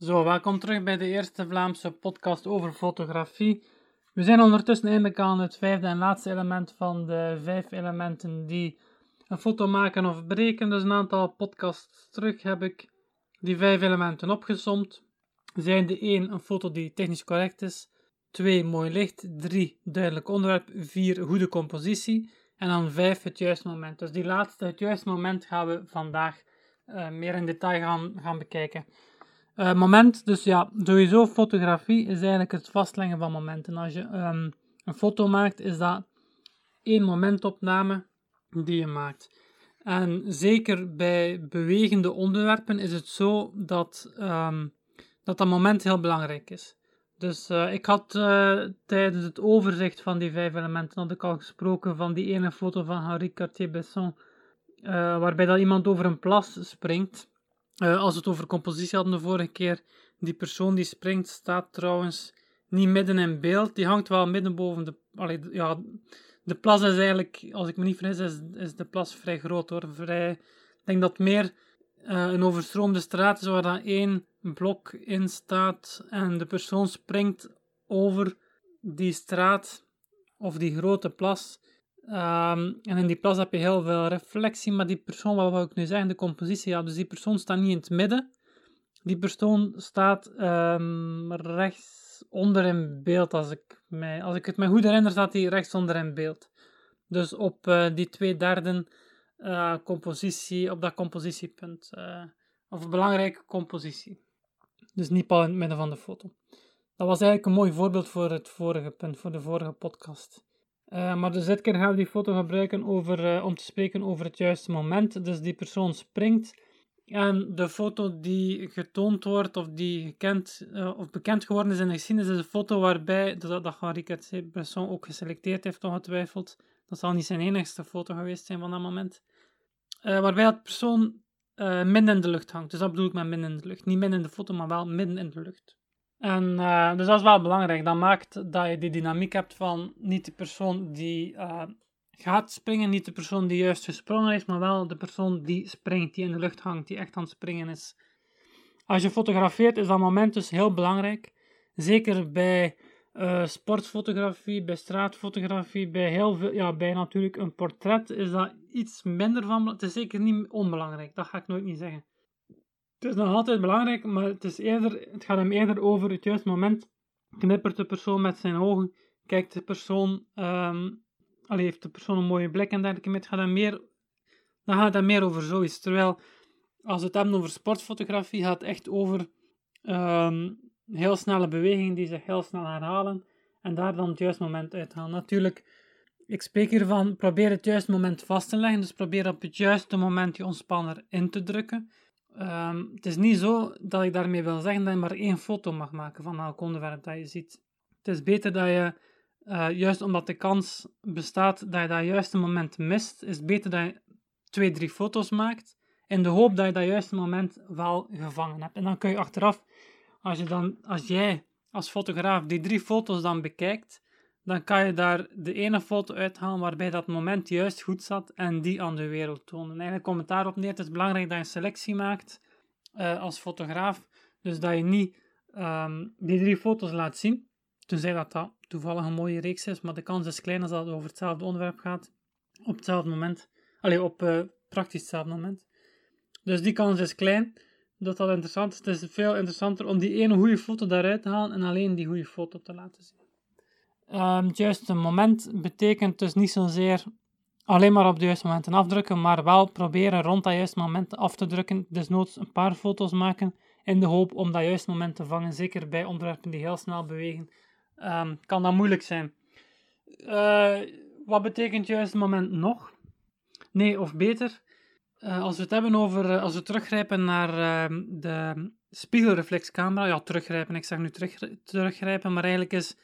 Zo, welkom terug bij de eerste Vlaamse podcast over fotografie. We zijn ondertussen eindelijk aan het vijfde en laatste element van de vijf elementen die een foto maken of breken. Dus een aantal podcasts terug heb ik die vijf elementen opgesomd. Zijn de 1 een foto die technisch correct is, 2 mooi licht, 3 duidelijk onderwerp, 4 goede compositie en dan 5 het juiste moment. Dus die laatste, het juiste moment, gaan we vandaag uh, meer in detail gaan, gaan bekijken. Uh, moment, dus ja, sowieso fotografie is eigenlijk het vastleggen van momenten. Als je um, een foto maakt, is dat één momentopname die je maakt. En zeker bij bewegende onderwerpen is het zo dat um, dat, dat moment heel belangrijk is. Dus uh, ik had uh, tijdens het overzicht van die vijf elementen had ik al gesproken van die ene foto van Henri Cartier-Bresson, waarbij dat iemand over een plas springt. Als we het over compositie hadden de vorige keer, die persoon die springt staat trouwens niet midden in beeld, die hangt wel midden boven de... Ja, de plas is eigenlijk, als ik me niet vergis, is, is de plas vrij groot hoor. Vrij, ik denk dat meer een overstroomde straat is waar dan één blok in staat en de persoon springt over die straat of die grote plas. Um, en in die plas heb je heel veel reflectie, maar die persoon, wat wil ik nu zeggen, de compositie, ja, dus die persoon staat niet in het midden. Die persoon staat um, rechts onder in beeld, als ik, mij, als ik het me goed herinner, staat hij rechts onder in beeld. Dus op uh, die twee derden uh, compositie, op dat compositiepunt. Uh, of belangrijke compositie. Dus niet pal in het midden van de foto. Dat was eigenlijk een mooi voorbeeld voor het vorige punt, voor de vorige podcast. Uh, maar dit keer gaan we die foto gebruiken over, uh, om te spreken over het juiste moment. Dus die persoon springt. En de foto die getoond wordt, of die gekend, uh, of bekend geworden is in de geschiedenis, is een foto waarbij, dat, dat Henri Cartier-Bresson ook geselecteerd heeft, ongetwijfeld. Dat zal niet zijn enigste foto geweest zijn van dat moment. waarbij dat persoon midden in de lucht hangt. Dus dat bedoel ik met midden in de lucht. Niet midden in de foto, maar wel midden in de lucht. En uh, dus dat is wel belangrijk. Dat maakt dat je die dynamiek hebt van niet de persoon die uh, gaat springen, niet de persoon die juist gesprongen is, maar wel de persoon die springt, die in de lucht hangt, die echt aan het springen is. Als je fotografeert is dat moment dus heel belangrijk. Zeker bij uh, sportfotografie, bij straatfotografie, bij heel veel, ja, bij natuurlijk een portret is dat iets minder van. Het is zeker niet onbelangrijk, dat ga ik nooit niet zeggen. Het is nog altijd belangrijk, maar het, is eerder, het gaat hem eerder over het juiste moment. Knippert de persoon met zijn ogen, kijkt de persoon, um, allee, heeft de persoon een mooie blik en dergelijke. Het gaat hem meer, dan gaat het meer over zoiets. Terwijl, als het hebben over sportfotografie, gaat het echt over um, heel snelle bewegingen die zich heel snel herhalen en daar dan het juiste moment uithalen. Natuurlijk, ik spreek hiervan, probeer het juiste moment vast te leggen, dus probeer op het juiste moment je ontspanner in te drukken. Um, het is niet zo dat ik daarmee wil zeggen dat je maar één foto mag maken van elk onderwerp dat je ziet. Het is beter dat je, uh, juist omdat de kans bestaat dat je dat juiste moment mist, is beter dat je twee, drie foto's maakt, in de hoop dat je dat juiste moment wel gevangen hebt. En dan kun je achteraf als, je dan, als jij als fotograaf die drie foto's dan bekijkt, dan kan je daar de ene foto uithalen waarbij dat moment juist goed zat en die aan de wereld tonen. eigenlijk komt het daarop neer. Het is belangrijk dat je een selectie maakt uh, als fotograaf. Dus dat je niet um, die drie foto's laat zien. Tenzij dat dat toevallig een mooie reeks is, maar de kans is klein als dat over hetzelfde onderwerp gaat. Op hetzelfde moment. Allee, op uh, praktisch hetzelfde moment. Dus die kans is klein dat dat interessant is. Het is veel interessanter om die ene goede foto daaruit te halen en alleen die goede foto te laten zien. Um, het juiste moment betekent dus niet zozeer alleen maar op de juiste momenten afdrukken, maar wel proberen rond dat juiste moment af te drukken. Dus noods een paar foto's maken in de hoop om dat juiste moment te vangen. Zeker bij onderwerpen die heel snel bewegen, um, kan dat moeilijk zijn. Uh, wat betekent juist moment nog? Nee, of beter, uh, als we het hebben over, uh, als we teruggrijpen naar uh, de spiegelreflexcamera, ja, teruggrijpen, ik zeg nu terug, teruggrijpen, maar eigenlijk is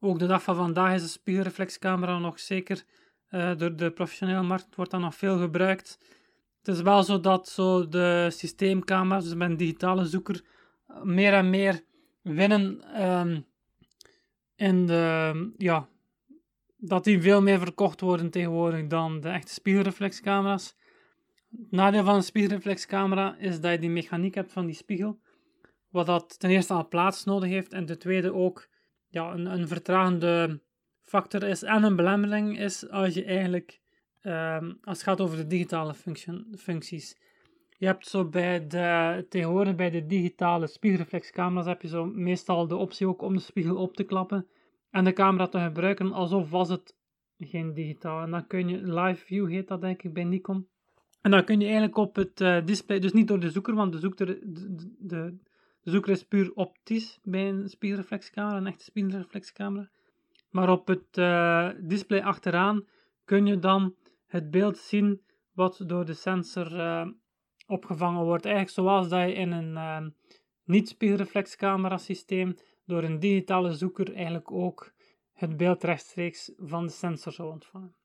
ook de dag van vandaag is de spiegelreflexcamera nog zeker uh, door de professionele markt wordt dat nog veel gebruikt. Het is wel zo dat zo de systeemcamera's, dus een digitale zoeker, meer en meer winnen um, in de, ja, dat die veel meer verkocht worden tegenwoordig dan de echte spiegelreflexcamera's. Het nadeel van een spiegelreflexcamera is dat je die mechaniek hebt van die spiegel, wat dat ten eerste al plaats nodig heeft en ten tweede ook ja, een, een vertragende factor is en een belemmering is als je eigenlijk ehm, als het gaat over de digitale functies. Je hebt zo bij de, tegenwoordig bij de digitale spiegelreflexcamera's heb je zo meestal de optie ook om de spiegel op te klappen en de camera te gebruiken alsof was het geen digitaal. En dan kun je live view heet dat denk ik bij Nikon. En dan kun je eigenlijk op het uh, display, dus niet door de zoeker, want de zoeker, de, de, de, zoeker is puur optisch bij een spiegelreflexcamera, een echte spiegelreflexcamera. Maar op het uh, display achteraan kun je dan het beeld zien wat door de sensor uh, opgevangen wordt. Eigenlijk zoals dat je in een niet-spiegelreflexcamera systeem door een digitale zoeker eigenlijk ook het beeld rechtstreeks van de sensor zou ontvangen.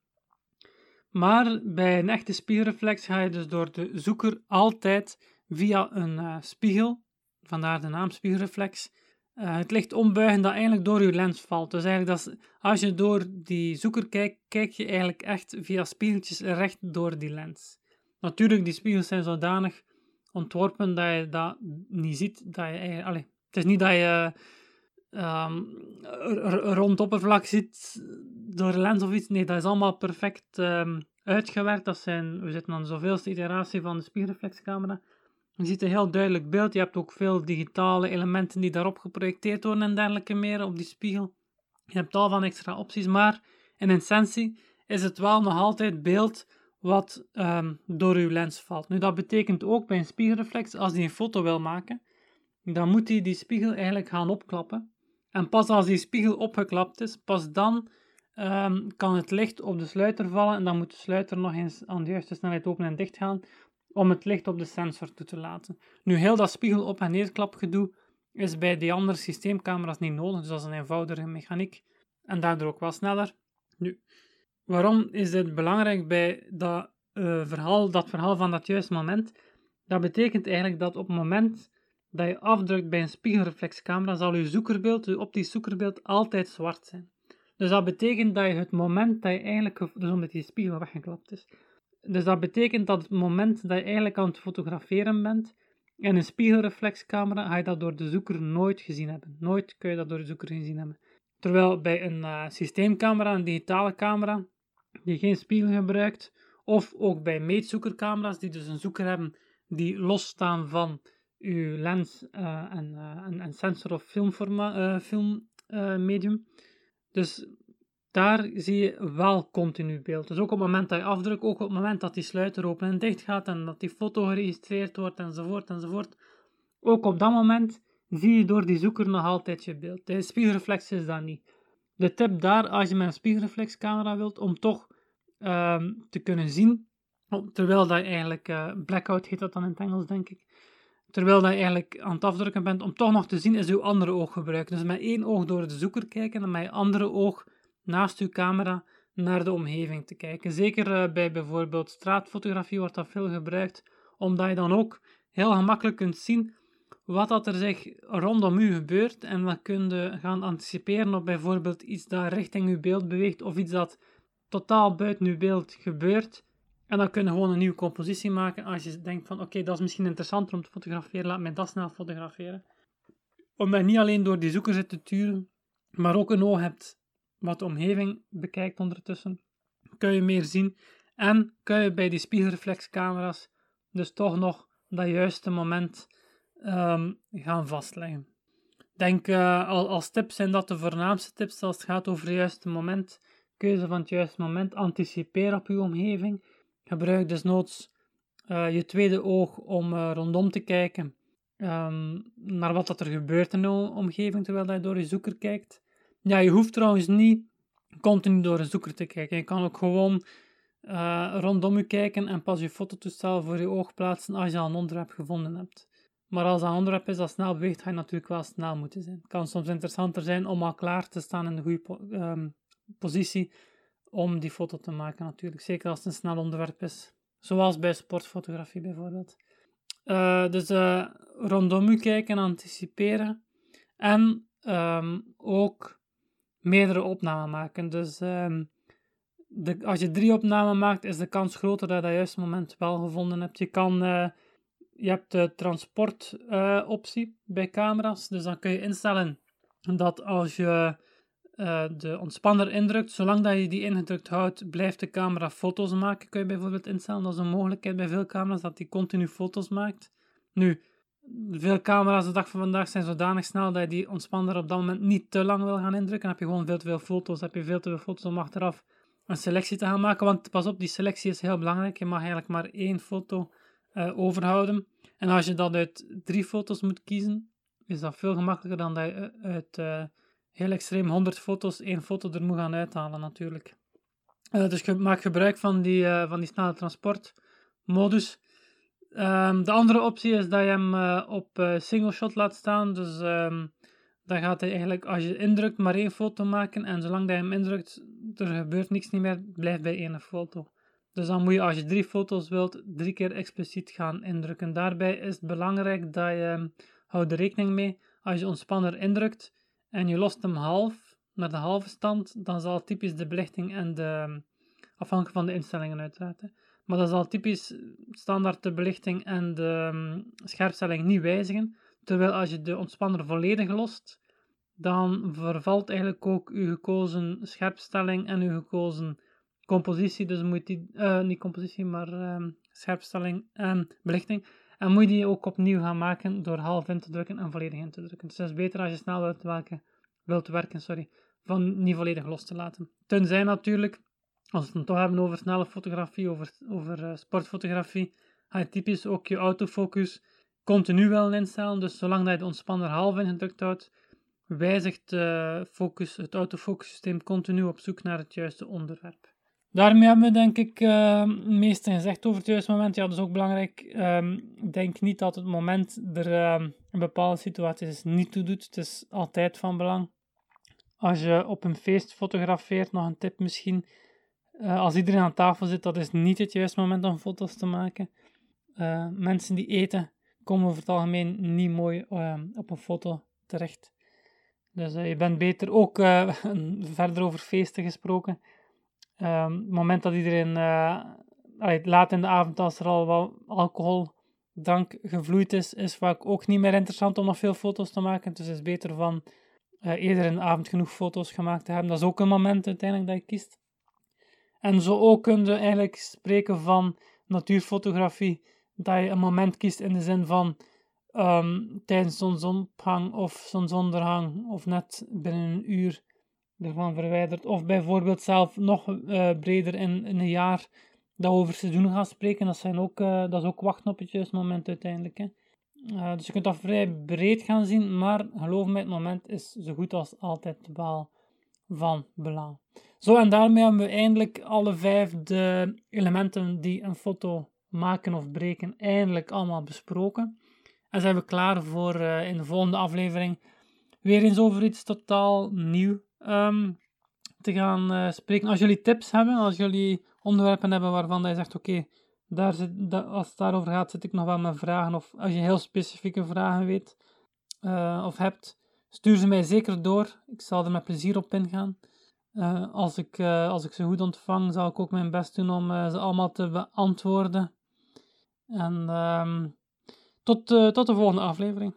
Maar bij een echte spiegelreflex ga je dus door de zoeker altijd via een uh, spiegel, vandaar de naam spiegelreflex, uh, het licht ombuigen dat eigenlijk door je lens valt. Dus eigenlijk dat als je door die zoeker kijkt, kijk je eigenlijk echt via spiegeltjes recht door die lens. Natuurlijk, die spiegels zijn zodanig ontworpen dat je dat niet ziet. Dat je allez, het is niet dat je um, rond oppervlak zit door de lens of iets. Nee, dat is allemaal perfect um, uitgewerkt. Dat zijn, we zitten aan de zoveelste iteratie van de spiegelreflexcamera. Je ziet een heel duidelijk beeld. Je hebt ook veel digitale elementen die daarop geprojecteerd worden en dergelijke meer op die spiegel. Je hebt tal van extra opties, maar in essentie is het wel nog altijd beeld wat um, door uw lens valt. Nu, dat betekent ook bij een spiegelreflex, als hij een foto wil maken, dan moet hij die spiegel eigenlijk gaan opklappen. En pas als die spiegel opgeklapt is, pas dan um, kan het licht op de sluiter vallen en dan moet de sluiter nog eens aan de juiste snelheid open en dicht gaan om het licht op de sensor toe te laten. Nu, heel dat spiegel op- en neerklapgedoe is bij die andere systeemcamera's niet nodig, dus dat is een eenvoudige mechaniek en daardoor ook wel sneller. Nu, waarom is dit belangrijk bij dat, uh, verhaal, dat verhaal van dat juiste moment? Dat betekent eigenlijk dat op het moment dat je afdrukt bij een spiegelreflexcamera, zal je zoekerbeeld, je optisch zoekerbeeld, altijd zwart zijn. Dus dat betekent dat je het moment dat je eigenlijk, dus omdat die spiegel weggeklapt is, dus dat betekent dat het moment dat je eigenlijk aan het fotograferen bent, in een spiegelreflexcamera, ga je dat door de zoeker nooit gezien hebben. Nooit kun je dat door de zoeker gezien hebben. Terwijl bij een uh, systeemcamera, een digitale camera, die geen spiegel gebruikt, of ook bij meetzoekercamera's, die dus een zoeker hebben die losstaan van uw lens uh, en, uh, en, sensor of filmmedium. dus daar zie je wel continu beeld. Dus ook op het moment dat je afdrukt, ook op het moment dat die sluiter open en dicht gaat en dat die foto geregistreerd wordt enzovoort enzovoort. Ook op dat moment zie je door die zoeker nog altijd je beeld. De spiegelreflex is dat niet. De tip daar, als je met een spiegelreflexcamera wilt, om toch um, te kunnen zien, terwijl dat je eigenlijk, uh, blackout heet dat dan in het Engels denk ik, terwijl dat je eigenlijk aan het afdrukken bent, om toch nog te zien, is je andere oog gebruiken. Dus met één oog door de zoeker kijken en met je andere oog naast uw camera naar de omgeving te kijken. Zeker uh, bij bijvoorbeeld straatfotografie wordt dat veel gebruikt, omdat je dan ook heel gemakkelijk kunt zien wat dat er zich rondom u gebeurt en dan kun je gaan anticiperen op bijvoorbeeld iets dat richting uw beeld beweegt of iets dat totaal buiten uw beeld gebeurt. En dan kun je gewoon een nieuwe compositie maken als je denkt van oké, dat is misschien interessanter om te fotograferen, laat mij dat snel fotograferen. Omdat je niet alleen door die zoeker zit te turen, maar ook een oog hebt wat de omgeving bekijkt ondertussen, kun je meer zien en kun je bij die spiegelreflexcamera's dus toch nog dat juiste moment um, gaan vastleggen. Denk uh, als tips zijn dat de voornaamste tips als het gaat over het juiste moment, keuze van het juiste moment, anticipeer op je omgeving, gebruik desnoods uh, je tweede oog om uh, rondom te kijken um, naar wat dat er gebeurt in de omgeving terwijl je door je zoeker kijkt. Ja, je hoeft trouwens niet continu door een zoeker te kijken. Je kan ook gewoon uh, rondom je kijken en pas je fototoestel voor je oog plaatsen als je al een onderwerp gevonden hebt. Maar als een onderwerp is dat snel beweegt, ga je natuurlijk wel snel moeten zijn. Het kan soms interessanter zijn om al klaar te staan in de goede um, positie om die foto te maken natuurlijk. Zeker als het een snel onderwerp is. Zoals bij sportfotografie bijvoorbeeld. Uh, dus uh, rondom u kijken, anticiperen. En um, ook meerdere opnamen maken. Dus um, de, als je drie opnamen maakt, is de kans groter dat je dat juiste moment wel gevonden hebt. Je kan uh, je hebt de transportoptie bij camera's. Dus dan kun je instellen dat als je uh, de ontspanner indrukt, zolang dat je die ingedrukt houdt, blijft de camera foto's maken. Kun je bijvoorbeeld instellen. Dat is een mogelijkheid bij veel camera's dat die continu foto's maakt. Nu, veel camera's de dag van vandaag zijn zodanig snel dat je die ontspanner op dat moment niet te lang wil gaan indrukken. Dan heb je gewoon veel te veel foto's. heb je veel te veel foto's om achteraf een selectie te gaan maken. Want pas op, die selectie is heel belangrijk. Je mag eigenlijk maar één foto uh, overhouden. En als je dat uit drie foto's moet kiezen, is dat veel gemakkelijker dan dat je uit uh, heel extreem 100 foto's één foto er moet gaan uithalen natuurlijk. Uh, dus maak gebruik van die, van die snelle transportmodus. Um, de andere optie is dat je hem op single shot laat staan. Dus um, dan gaat hij eigenlijk, als je indrukt, maar één foto maken. En zolang dat je hem indrukt, er gebeurt niks niet meer, blijft bij één foto. Dus dan moet je, als je drie foto's wilt, drie keer expliciet gaan indrukken. Daarbij is het belangrijk dat je, houd er rekening mee, als je ontspanner indrukt en je lost hem half, naar de halve stand, dan zal typisch de belichting en de, afhankelijk van de instellingen uiteraard, maar dat zal typisch standaard de belichting en de um, scherpstelling niet wijzigen. Terwijl als je de ontspanner volledig lost, dan vervalt eigenlijk ook uw gekozen scherpstelling en uw gekozen compositie. Dus moet die, uh, niet compositie, maar uh, scherpstelling en belichting. En moet je die ook opnieuw gaan maken door half in te drukken en volledig in te drukken. Dus het is beter als je snel wilt werken, wilt werken sorry, van niet volledig los te laten. Tenzij natuurlijk, als we het toch hebben over snelle fotografie, over, over uh, sportfotografie, ga je typisch ook je autofocus continu wel instellen. Dus zolang dat je de ontspanner half ingedrukt houdt, wijzigt de focus, het autofocus systeem continu op zoek naar het juiste onderwerp. Daarmee hebben we denk ik uh, het meeste gezegd over het juiste moment. Ja, dat is ook belangrijk. Um, denk niet dat het moment er uh, een bepaalde situatie niet toe doet. Het is altijd van belang. Als je op een feest fotografeert, nog een tip misschien. Uh, als iedereen aan tafel zit, dat is niet het juiste moment om foto's te maken. Eh, mensen die eten, komen over het algemeen niet mooi ehm, op een foto terecht. Dus je bent beter ook verder over feesten gesproken Um, het moment dat iedereen, laat in de avond, als er al wat alcohol, drank gevloeid is, is vaak ook niet meer interessant om nog veel foto's te maken. Dus het is beter van eerder in de avond genoeg foto's gemaakt te hebben. Dat is ook een moment uiteindelijk dat je kiest. En zo ook kun je eigenlijk spreken van natuurfotografie, dat je een moment kiest in de zin van um, tijdens zonsopgang of zonsondergang, of net binnen een uur ervan verwijderd. Of bijvoorbeeld zelf nog uh, breder in, een jaar dat we over seizoenen gaan spreken. Dat, zijn ook, uh, dat is ook wachten op het juiste moment uiteindelijk. Hè. Uh, dus je kunt dat vrij breed gaan zien, maar geloof me, het moment is zo goed als altijd wel van belang. Zo, en daarmee hebben we eindelijk alle vijf de elementen die een foto maken of breken, eindelijk allemaal besproken. En zijn we klaar voor in de volgende aflevering weer eens over iets totaal nieuw um, te gaan uh, spreken. Als jullie tips hebben, als jullie onderwerpen hebben waarvan je zegt: Oké, daar als het daarover gaat, zit ik nog wel met vragen. Of als je heel specifieke vragen weet uh, of hebt, stuur ze mij zeker door. Ik zal er met plezier op ingaan. Uh, als, ik, als ik ze goed ontvang, zal ik ook mijn best doen om ze allemaal te beantwoorden. En um, tot, tot de volgende aflevering.